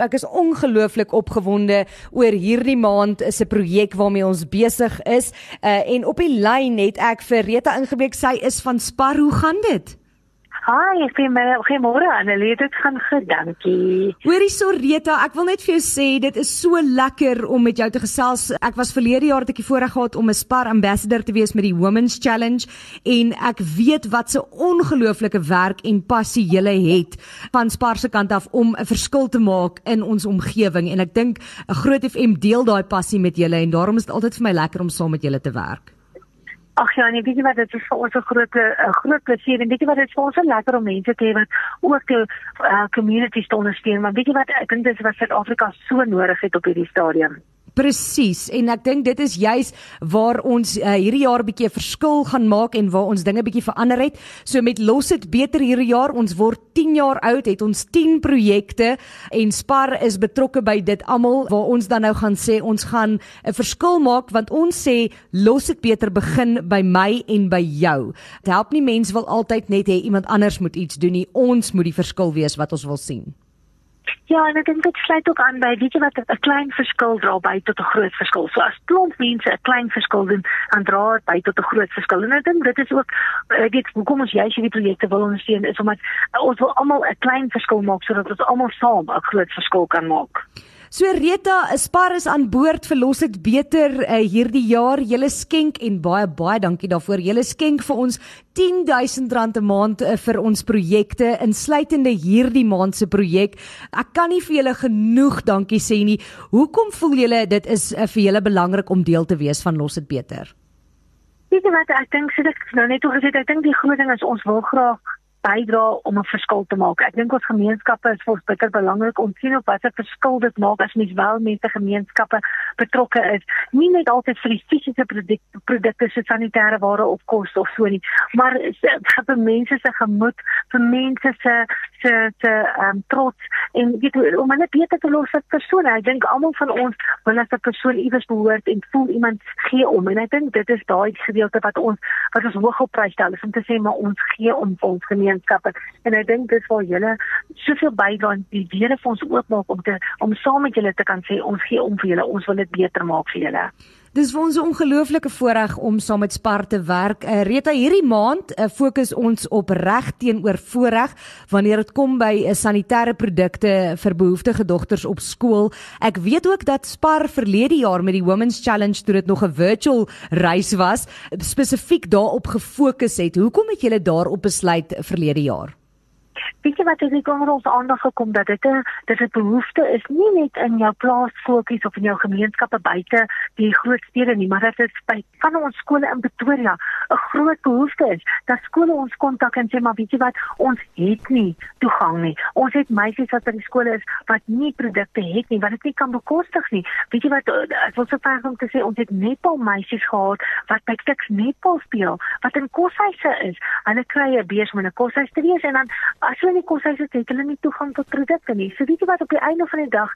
Ek is ongelooflik opgewonde oor hierdie maand se projek waarmee ons besig is. Uh, en op die lyn het ek vir Rita ingebreek. Sy is van Spar. Hoe gaan dit? Hi, my goeiemôre Annelie, dit gaan goed, dankie. Hoorie Soreta, ek wil net vir jou sê dit is so lekker om met jou te gesels. Ek was verlede jaar het ek die voorreg gehad om 'n Spar ambassador te wees met die Women's Challenge en ek weet wat 'n ongelooflike werk en passie jy het van Spar se kant af om 'n verskil te maak in ons omgewing en ek dink 'n Groot FM deel daai passie met julle en daarom is dit altyd vir my lekker om saam met julle te werk. Ag ja, nee, weet jy wat dit is vir ons 'n groot 'n groot plesier en weet jy wat dit is vir ons so lekker om mense te hê wat ook die uh, communities ondersteun, maar weet jy wat ek dink dit is wat Suid-Afrika so nodig het op hierdie stadium. Presies en ek dink dit is juis waar ons uh, hierdie jaar 'n bietjie verskil gaan maak en waar ons dinge bietjie verander het. So met los dit beter hierdie jaar. Ons word 10 jaar oud, het ons 10 projekte en Spar is betrokke by dit almal waar ons dan nou gaan sê ons gaan 'n verskil maak want ons sê los dit beter begin by my en by jou. Dit help nie mense wil altyd net hê iemand anders moet iets doen nie. Ons moet die verskil wees wat ons wil sien. Ja, en ek dink dit sluit ook aan by weet jy wat 'n klein verskil dra by tot 'n groot verskil. So as klomp mense 'n klein verskil doen, dan dra dit by tot 'n groot verskil. En ek dink dit is ook ek weet hoekom ons juist hierdie projekte wil ondersteun is omdat ons wil almal 'n klein verskil maak sodat ons almal saam 'n groot verskil kan maak. So Rita, Spar is aan boord vir los dit beter uh, hierdie jaar. Julle skenk en baie baie dankie daarvoor. Julle skenk vir ons R10000 'n maand uh, vir ons projekte insluitende hierdie maand se projek. Ek kan nie vir julle genoeg dankie sê nie. Hoekom voel julle dit is uh, vir julle belangrik om deel te wees van los dit beter? Weet jy wat ek dink sê ek nou net oor gesê ek dink die groot ding is ons wil graag bydra om 'n verskil te maak. Ek dink ons gemeenskappe is vir ons baie belangrik om sien op watter verskil dit maak as mens wel mense gemeenskappe betrokke is. Nie net altyd vir die fisiese produkte produkte so sanitêre ware of kos of so nie, maar vir mense se gemoed, vir mense se se se ehm um, trots en weet om hulle beter te los as persone. Ek dink almal van ons wil as 'n persoon iewers behoort en voel iemand gee om en ek dink dit is daai gedeelte wat ons wat ons hoog op prys stel, is om te sê maar ons gee om vir ons gemeenskap gemeenskappe en ek dink dis waar julle soveel bydra aan die deure vir ons oopmaak om te om saam met julle te kan sê ons gee om vir julle ons wil dit beter maak vir julle. Dis vir ons 'n ongelooflike voorreg om saam met Spar te werk. Uh, Rita, hierdie maand uh, fokus ons op reg teenoor voorreg wanneer dit kom by uh, sanitêre produkte vir behoeftige dogters op skool. Ek weet ook dat Spar verlede jaar met die Women's Challenge toe dit nog 'n virtual reis was, spesifiek daarop gefokus het. Hoekom het julle daarop besluit verlede jaar? Weet jy wat het ek onder ons aandag gekom dat dit 'n dit 'n behoefte is nie net in jou plaasfokus of in jou gemeenskappe buite die groot stede nie maar dit by van ons skole in Pretoria 'n groot behoefte is dat skole ons kontak en sê maar weet jy wat ons het nie toegang nie. Ons het meisies wat by die skole is wat nie produkte het nie wat dit nie kan bekostig nie. Weet jy wat ek wil so ver om te sê ons het netbal meisies gehad wat by Tuks netbal speel wat in koshuise is. Hulle kry 'n beurs met 'n koshuis te wees en dan as hulle nie kos hulle het hulle nie toegang tot produkte nie. So weet jy wat op die einde van die dag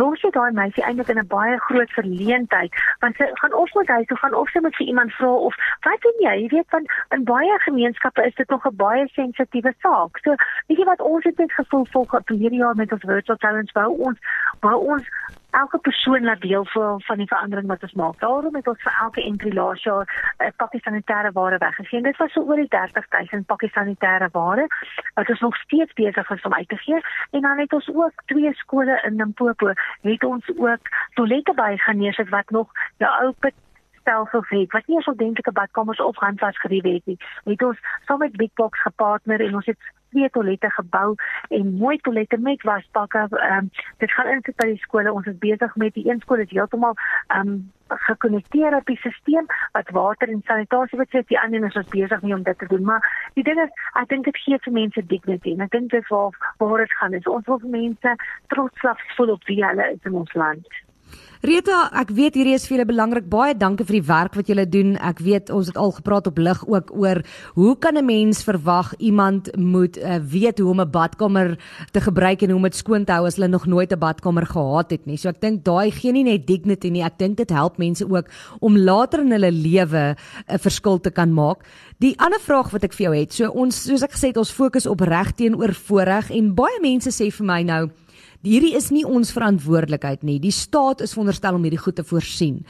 los jy daai meisie eintlik in 'n baie groot verleentheid want sy gaan of met hy toe gaan of sy moet vir iemand vra of wat doen jy? Jy weet van in baie gemeenskappe is dit nog 'n baie sensitiewe saak. So weet jy wat ons het net gevoel volgens hierdie jaar met ons virtual challenge wou ons wou ons elke persoon laat deel voel van die verandering wat ons maak. Daarom het ons vir elke entry laas jaar 'n pakkie sanitêre ware weggegee. Dit was so oor die 30000 pakkie sanitêre ware wat ons nog steeds besig is om uit te gee. En dan het ons ook twee skole in Limpopo het ons ook toilette bygeneem wat nog jou ou put stelsels het wat nie eens ordentlike badkamers of handwas geriewe het nie. Het ons saam met Big Box gepartner en ons het twee toilette gebou en mooi toilette met wasbakke. Ehm um, dit gaan in sit by die skole. Ons is besig met die een skool is heeltemal ehm um, gekonnekteer op die stelsel wat water en sanitasie sê die ander is ons besig nie om dit te doen maar die ding is ek dink dit gee vir mense dignity en ek dink dit waar waar dit gaan is ons wil vir mense trots laat voel op wie hulle is in ons land Rita, ek weet hierdie is vir julle belangrik. Baie dankie vir die werk wat julle doen. Ek weet ons het al gepraat op lig ook oor hoe kan 'n mens verwag iemand moet uh, weet hoe om 'n badkamer te gebruik en hoe om dit skoon te hou as hulle nog nooit 'n badkamer gehad het nie. So ek dink daai gee nie net dignity nie. Ek dink dit help mense ook om later in hulle lewe 'n verskil te kan maak. Die ander vraag wat ek vir jou het, so ons soos ek gesê het, ons fokus op reg teenoor voorreg en baie mense sê vir my nou hierdie is nie ons verantwoordelikheid nie. Die staat is veronderstel om hierdie goed te voorsien.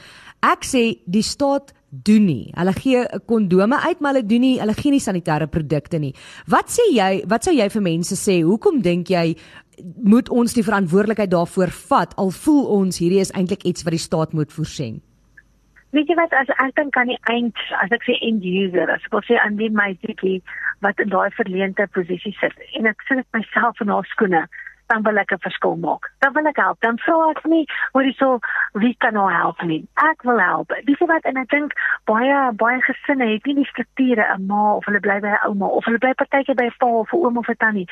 Ek sê die staat doen nie. Hulle gee kondome uit, maar hulle doen nie, hulle gee nie sanitêre produkte nie. Wat sê jy? Wat sou jy vir mense sê? Hoekom dink jy moet ons die verantwoordelikheid daarvoor vat al voel ons hierdie is eintlik iets wat die staat moet voorsien? Weet jy wat as ek dink aan die eind as ek sê end user as ek sê aan die meisietjie wat in daai verleente posisie sit en ek sit myself in haar skoene dan wil ek 'n verskil maak. Dan wil ek help. Dan vra ek nie, "Hoor jy so, wie kan nou help nie?" Ek wil help. Dis wat en ek dink baie baie gesinne het nie die strukture 'n ma of hulle bly by 'n ouma of hulle bly partykeer by 'n pa of 'n oom of 'n tannie.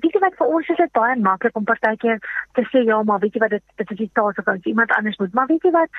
Dis wat vir ons is dit baie maklik om partykeer te sê ja, maar weet jy wat dit dit is die taak van iemand anders moet. Maar weet jy wat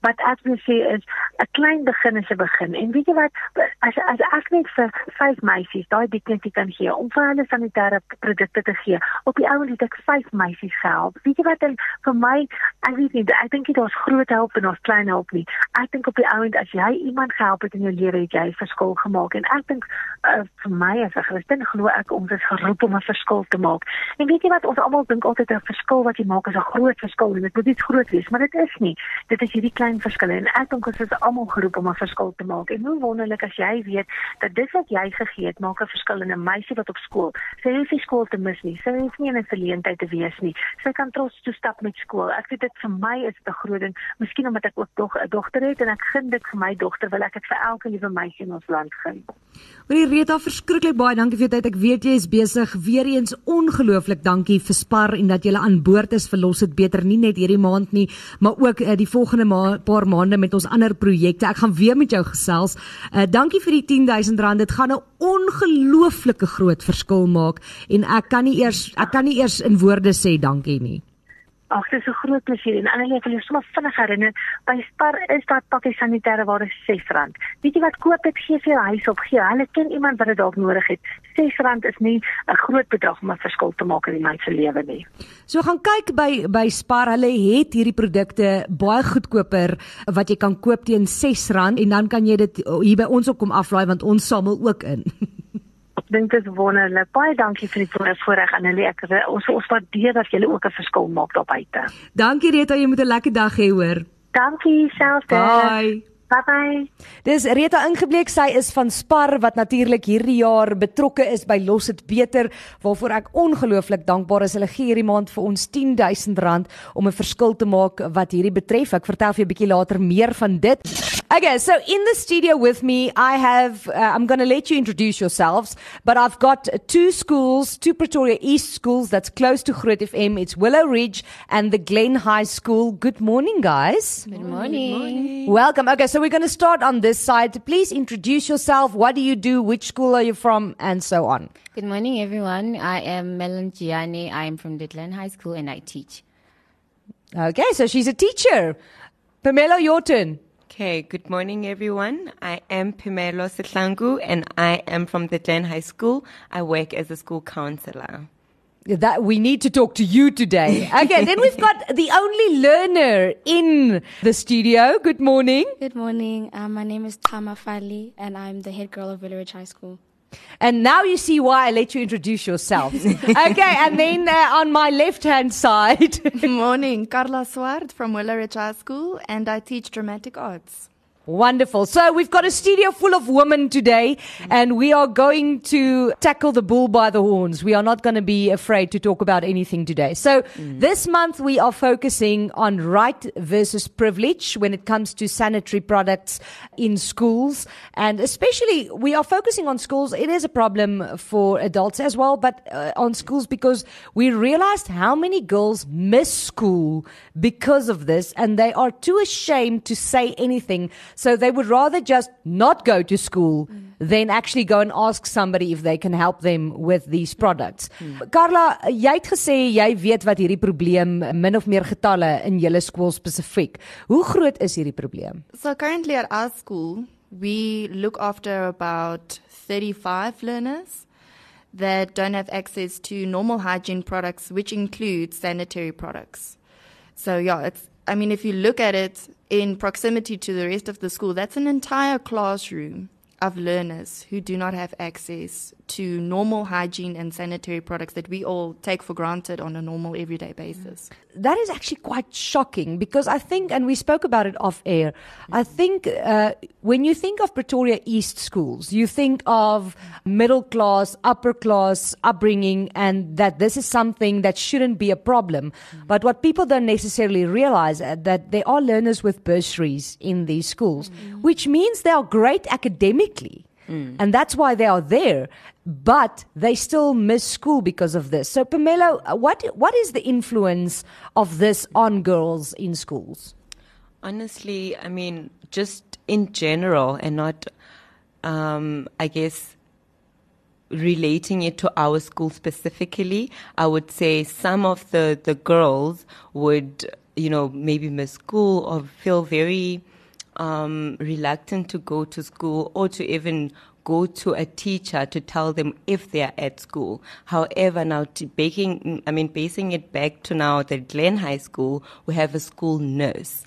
wat ek wil sê is 'n klein begin is 'n begin. En weet jy wat as as ek net vir vyf meisies daai dignity kan gee om vir hulle sanitêre produkte te gee. Op die ouend het ek vyf meisies gehelp. Weet jy wat en vir my ek weet nie ek dink dit is groot help en ons klein help nie. Ek dink op die ouend as jy iemand gehelp het in jou lewe het jy 'n verskil gemaak en ek dink uh, vir my as 'n Christen glo ek ons is geroep om 'n verskil te maak. En weet jy wat ons almal dink altyd 'n verskil wat jy maak is 'n groot verskil en dit moet iets groot wees, maar dit is nie. Dit is hierdie verskille en ek dink ons is almal geroep om 'n verskil te maak. En hoe wonderlik as jy weet dat dit wat jy gegee het maak 'n verskil in 'n meisie wat op skool. Sy hoef nie skool te mis nie. Sy hoef nie in 'n verleentheid te wees nie. Sy kan trots toe stap met skool. Ek weet dit vir my is 'n groot ding. Miskien omdat ek ook tog 'n dogter het en ek gun dit vir my dogter wil ek dit vir elke liewe meisie in ons land gun. Hoorie Rita, verskriklik baie dankie vir jou tyd. Ek weet jy is besig. Weereens ongelooflik dankie vir Spar en dat jy aan boord is vir Los dit beter nie net hierdie maand nie, maar ook uh, die volgende ma paar maande maande met ons ander projekte. Ek gaan weer met jou gesels. Uh dankie vir die 10000 rand. Dit gaan 'n ongelooflike groot verskil maak en ek kan nie eers ek kan nie eers in woorde sê dankie nie. Ag, dit is 'n groot plesier en Annelie, ek wil jou sommer vinnig herinner, by Spar is daar pakkie sanitêre dit R6. Weet jy wat koop dit gee vir jou huis op gee? Hulle ken iemand wat dit dalk nodig het. R6 is nie 'n groot bedrag om 'n verskil te maak in die mens se lewe nie. So gaan kyk by by Spar. Hulle het hierdie produkte baie goedkoper wat jy kan koop teen R6 en dan kan jy dit hier by ons ook kom aflaai want ons samel ook in. dink dit is wonderlik. Baie dankie vir die voorreg aan hulle. Ek ons ons waardeer dat julle ook 'n verskil maak daar buite. Dankie Rita, jy moet 'n lekker dag hê hoor. Dankie selfs. Bye. Bye bye. Dis Rita ingebleek, sy is van Spar wat natuurlik hierdie jaar betrokke is by Los dit beter waarvoor ek ongelooflik dankbaar is. Hulle gee hierdie maand vir ons R10000 om 'n verskil te maak wat hierdie betref. Ek vertel vir jou 'n bietjie later meer van dit. Okay, so in the studio with me, I have, uh, I'm going to let you introduce yourselves, but I've got two schools, two Pretoria East schools that's close to Groot FM. It's Willow Ridge and the Glen High School. Good morning, guys. Good morning. Good morning. Welcome. Okay, so we're going to start on this side. Please introduce yourself. What do you do? Which school are you from? And so on. Good morning, everyone. I am Melon Gianni. I am from the Glen High School and I teach. Okay, so she's a teacher. Pamela, your turn. Okay, good morning, everyone. I am Pimelo Sitlangu, and I am from the Glen High School. I work as a school counselor. That we need to talk to you today. Okay, then we've got the only learner in the studio. Good morning. Good morning. Um, my name is Tama Fali, and I'm the head girl of Village High School. And now you see why I let you introduce yourself. okay, and then uh, on my left hand side. Good morning, Carla Swart from Willow High School, and I teach dramatic arts. Wonderful. So we've got a studio full of women today, and we are going to tackle the bull by the horns. We are not going to be afraid to talk about anything today. So mm. this month we are focusing on right versus privilege when it comes to sanitary products in schools. And especially we are focusing on schools. It is a problem for adults as well, but uh, on schools because we realized how many girls miss school because of this and they are too ashamed to say anything. So they would rather just not go to school mm. than actually go and ask somebody if they can help them with these products. Mm. Carla, jy het gesê jy weet wat hierdie probleem min of meer getalle in julle skool spesifiek. Hoe groot is hierdie probleem? So currently at our school, we look after about 35 learners that don't have access to normal hygiene products which include sanitary products. So yeah, it's I mean if you look at it in proximity to the rest of the school, that's an entire classroom of learners who do not have access to normal hygiene and sanitary products that we all take for granted on a normal everyday basis. Mm. That is actually quite shocking because I think, and we spoke about it off air, I think uh, when you think of Pretoria East schools, you think of middle class, upper class upbringing, and that this is something that shouldn't be a problem. Mm. But what people don't necessarily realize is that there are learners with bursaries in these schools, mm. which means they are great academically. And that's why they are there, but they still miss school because of this. So, Pamela, what what is the influence of this on girls in schools? Honestly, I mean, just in general and not, um, I guess, relating it to our school specifically, I would say some of the, the girls would, you know, maybe miss school or feel very um, reluctant to go to school or to even go to a teacher to tell them if they are at school. However, now baking, I mean, basing it back to now the Glen High School, we have a school nurse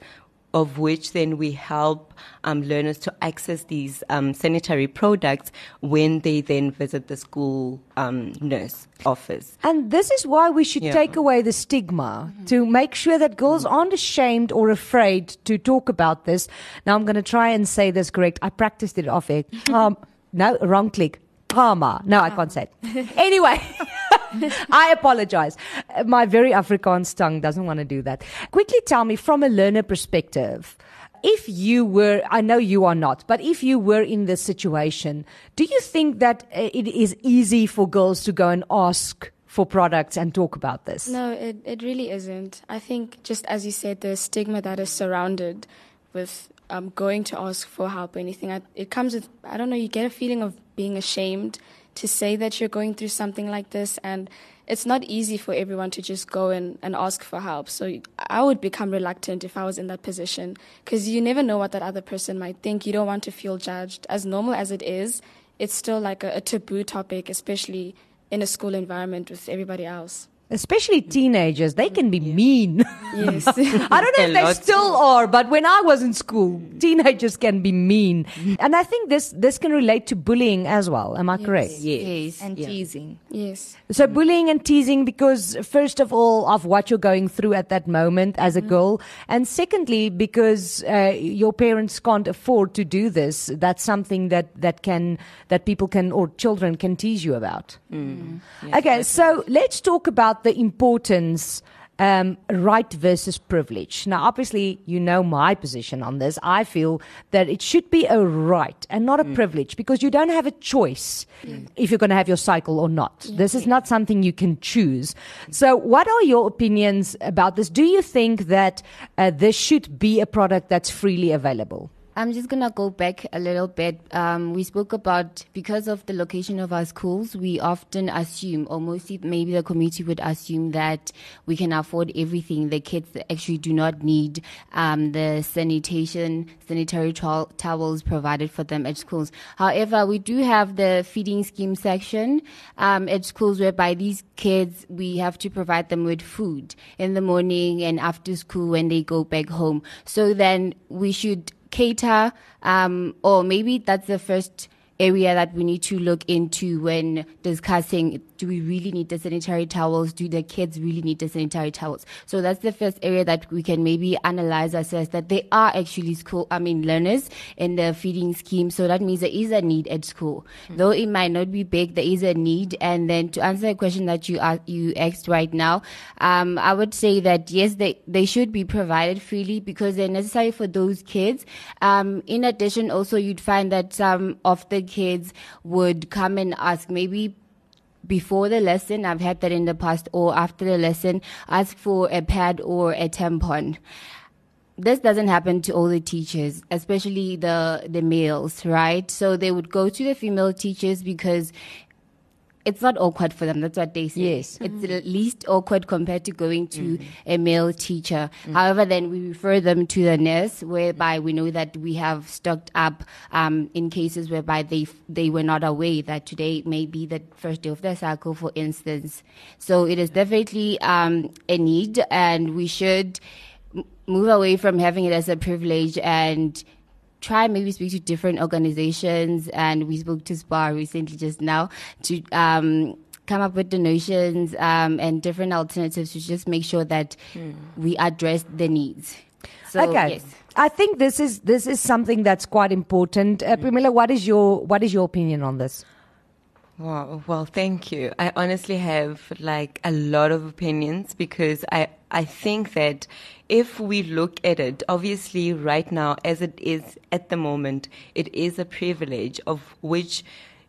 of which then we help um, learners to access these um, sanitary products when they then visit the school um, nurse office. And this is why we should Yeah. take away the stigma to make sure that girls aren't ashamed or afraid to talk about this. Now, I'm going to try and say this correct. I practiced it off it. No, wrong click. Karma. No, I can't say it. Anyway. I apologize. My very Afrikaans tongue doesn't want to do that. Quickly tell me from a learner perspective, if you were, I know you are not, but if you were in this situation, do you think that uh, it is easy for girls to go and ask for products and talk about this? No, it, it really isn't. I think, just as you said, the stigma that is surrounded with um, going to ask for help or anything, I, it comes with, I don't know, you get a feeling of being ashamed to say that you're going through something like this. And it's not easy for everyone to just go and, and ask for help. So I would become reluctant if I was in that position because you never know what that other person might think. You don't want to feel judged. As normal as it is, it's still like a, a taboo topic, especially in a school environment with everybody else. Especially teenagers, they can be mean. Yes. I don't know if they still are, but when I was in school, teenagers can be mean. And I think this this can relate to bullying as well. Am I correct? Yes. And yeah. teasing. yes. So bullying and teasing because first of all of what you're going through at that moment as a mm-hmm. girl, and secondly because uh, your parents can't afford to do this. That's something that that can that people can or children can tease you about. Mm. okay, so let's talk about the importance. Um, right versus privilege. Now, obviously, you know my position on this. I feel that it should be a right and not a privilege because you don't have a choice if you're going to have your cycle or not. This is not something you can choose. So, what are your opinions about this? Do you think that uh, this should be a product that's freely available? I'm just gonna go back a little bit. Um, we spoke about because of the location of our schools, we often assume, or mostly maybe the community would assume that we can afford everything. The kids actually do not need um, the sanitation, sanitary tow- towels provided for them at schools. However, we do have the feeding scheme section um, at schools whereby these kids we have to provide them with food in the morning and after school when they go back home. So then we should cater, um, or maybe that's the first area that we need to look into when discussing do we really need the sanitary towels? Do the kids really need the sanitary towels? So that's the first area that we can maybe analyze, assess that they are actually school, I mean, learners in the feeding scheme. So that means there is a need at school. Though it might not be big, there is a need. And then to answer a question that you are, you asked right now, um, I would say that yes, they, they should be provided freely because they're necessary for those kids. Um, in addition, also you'd find that some of the kids would come and ask maybe before the lesson, I've had that in the past, or after the lesson, ask for a pad or a tampon. This doesn't happen to all the teachers, especially the the males, right? So they would go to the female teachers because it's not awkward for them. That's what they say. Yes. It's the least awkward compared to going to a male teacher. However, then we refer them to the nurse, whereby we know that we have stocked up um, in cases whereby they they were not aware that today may be the first day of their cycle, for instance. So it is definitely um, a need, and we should m- move away from having it as a privilege and try maybe speak to different organizations and we spoke to SPAR recently just now to um, come up with donations um, and different alternatives to just make sure that we address the needs. So, okay. yes. I think this is this is something that's quite important. Uh, Pramila, what is your what is your opinion on this? Wow. Well, thank you. I honestly have like a lot of opinions because I, I think that if we look at it, obviously right now, as it is at the moment, it is a privilege of which,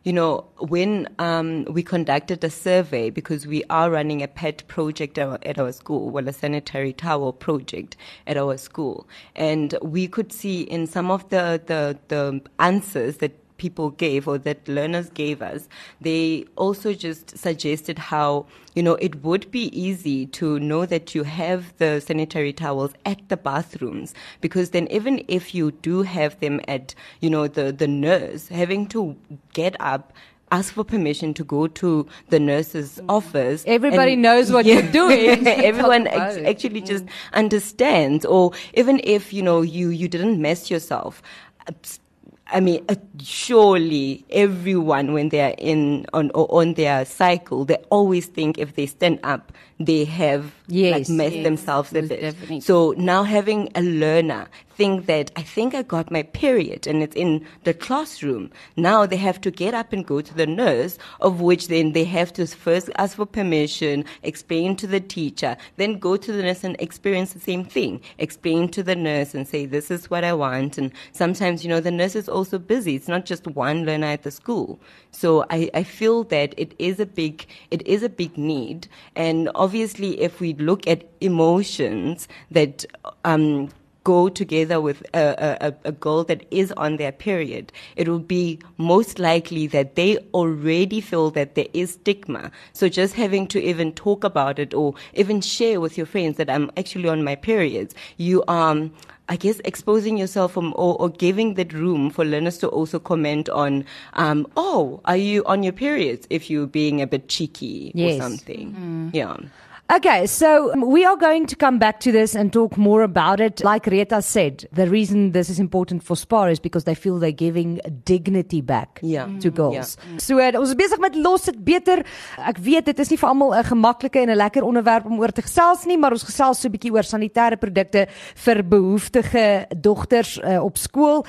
you know, when um, we conducted a survey because we are running a pet project at our, school, well, a sanitary towel project at our school, and we could see in some of the the, the answers that people gave or that learners gave us, they also just suggested how, you know, it would be easy to know that you have the sanitary towels at the bathrooms because then even if you do have them at, you know, the, the nurse, having to get up ask for permission to go to the nurse's mm. office. Everybody knows what you're doing. Everyone Talk about ex- it. actually just mm. understands, or even if you know you you didn't mess yourself. I mean, uh, surely everyone, when they are in on on their cycle, they always think if they stand up, they have Yes. like messed Yes, themselves a bit. definitely. So now having a learner think that I think I got my period and it's in the classroom. Now they have to get up and go to the nurse, of which then they have to first ask for permission, explain to the teacher, then go to the nurse and experience the same thing. Explain to the nurse and say, this is what I want. And sometimes, you know, the nurse is also busy. It's not just one learner at the school. So I, I feel that it is a big, it is a big need. And obviously, if we look at emotions that, um, go together with a, a, a girl that is on their period, it will be most likely that they already feel that there is stigma. So just having to even talk about it or even share with your friends that I'm actually on my periods, you are, um, I guess, exposing yourself from, or, or giving that room for learners to also comment on, um, oh, are you on your periods? If you're being a bit cheeky Yes. or something. Yeah. Okay, so we are going to come back to this and talk more about it. Like Rita said, the reason this is important for SPAR is because they feel they're giving dignity back Ja. to girls. So uh, ons is besig met los dit beter. Ek weet dit is nie vir almal 'n gemaklike en 'n lekker onderwerp om oor te gesels nie, maar ons gesels so 'n bietjie oor sanitêre produkte vir behoeftige dogters uh, op skool.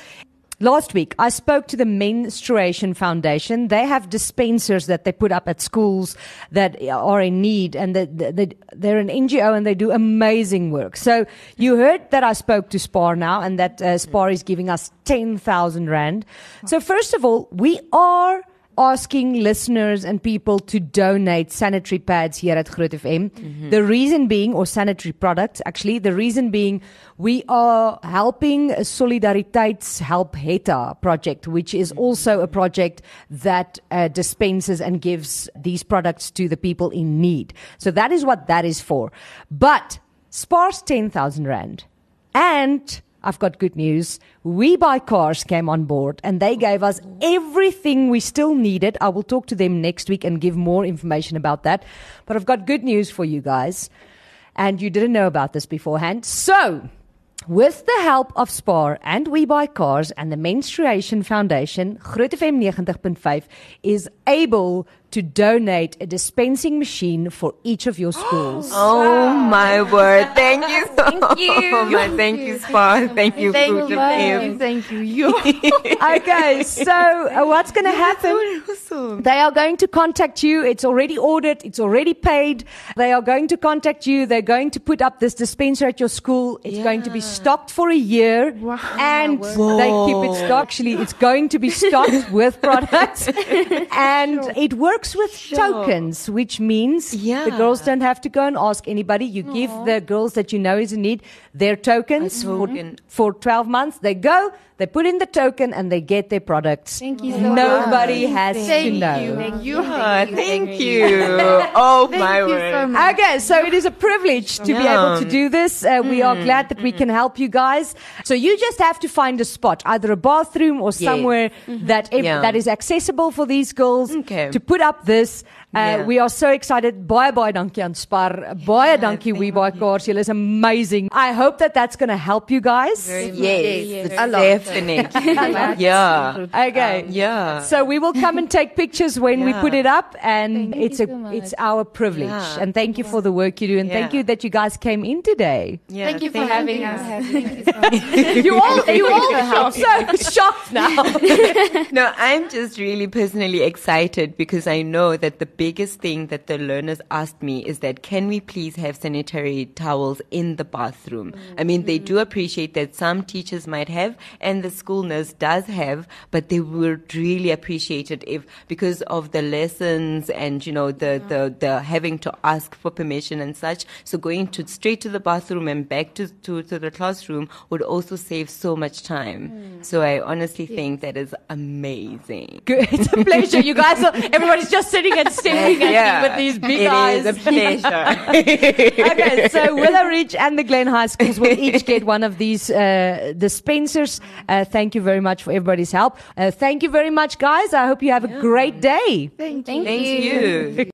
Last week, I spoke to the Menstruation Foundation. They have dispensers that they put up at schools that are in need, and that that- they're an NGO and they do amazing work. So you heard that I spoke to SPAR now, and that uh, SPAR is giving us ten thousand rand. So first of all, we are asking listeners and people to donate sanitary pads here at Groot FM. The reason being, or sanitary products actually, the reason being, we are helping Solidariteits Help Heta project, which is also a project that uh, dispenses and gives these products to the people in need. So that is what that is for. But Spar's 10,000 Rand. And I've got good news. We Buy Cars came on board and they gave us everything we still needed. I will talk to them next week and give more information about that. But I've got good news for you guys. And you didn't know about this beforehand. So, with the help of Spar and We Buy Cars and the Menstruation Foundation, Groot FM 90.5 is able to donate a dispensing machine for each of your schools. Oh my word! Thank you so Thank you. much. Thank you, Spar. Thank you, Thank Fruit you, thank you. You. okay, so uh, what's going to happen? Awesome. They are going to contact you. It's already ordered. It's already paid. They are going to contact you. They're going to put up this dispenser at your school. It's going to be stocked for a year. And they keep it stocked. Actually, it's going to be stocked with products. and it works with tokens, which means Yeah. the girls don't have to go and ask anybody. You give the girls that you know is in need their tokens A for, token. for 12 months. They go, they put in the token, and they get their products. Thank you so Nobody much. has to Thank know. you. Thank You. Ah, thank you. Oh Thank my word. so. Okay, so it is a privilege to be able to do this. Uh, we are glad that we can help you guys. So you just have to find a spot, either a bathroom or somewhere that ev- Yeah. that is accessible for these girls Okay. to put up this. Uh, Yeah. We are so excited. Baie baie dankie aan Spar. Baie dankie We Buy Cars. Julle is amazing. I hope that that's going to help you guys. Yes, A lot. definitely. yeah. Okay. Yeah. So we will come and take pictures when we put it up, and Thank it's a so it's our privilege. Yeah. And thank you for the work you do, and thank you that you guys came in today. yeah. Thank you for having us. you all you all so shocked now. no, I'm just really personally excited because I know that the biggest thing that the learners asked me is that can we please have sanitary towels in the bathroom? I mean, they do appreciate that some teachers might have and the school nurse does have, but they would really appreciate it if because of the lessons and you know the the, the having to ask for permission and such. So going to straight to the bathroom and back to to, to the classroom would also save so much time. Mm. So I honestly think that is amazing. Good. It's a pleasure. You guys are everybody's just sitting and staring at Yeah, me with these big it eyes. is a pleasure. okay, so Willow Ridge and the Glen High Schools will each get one of these uh, dispensers. Uh, thank you very much for everybody's help. Uh, thank you very much, guys. I hope you have a great day. Thank Thank Thank you. you.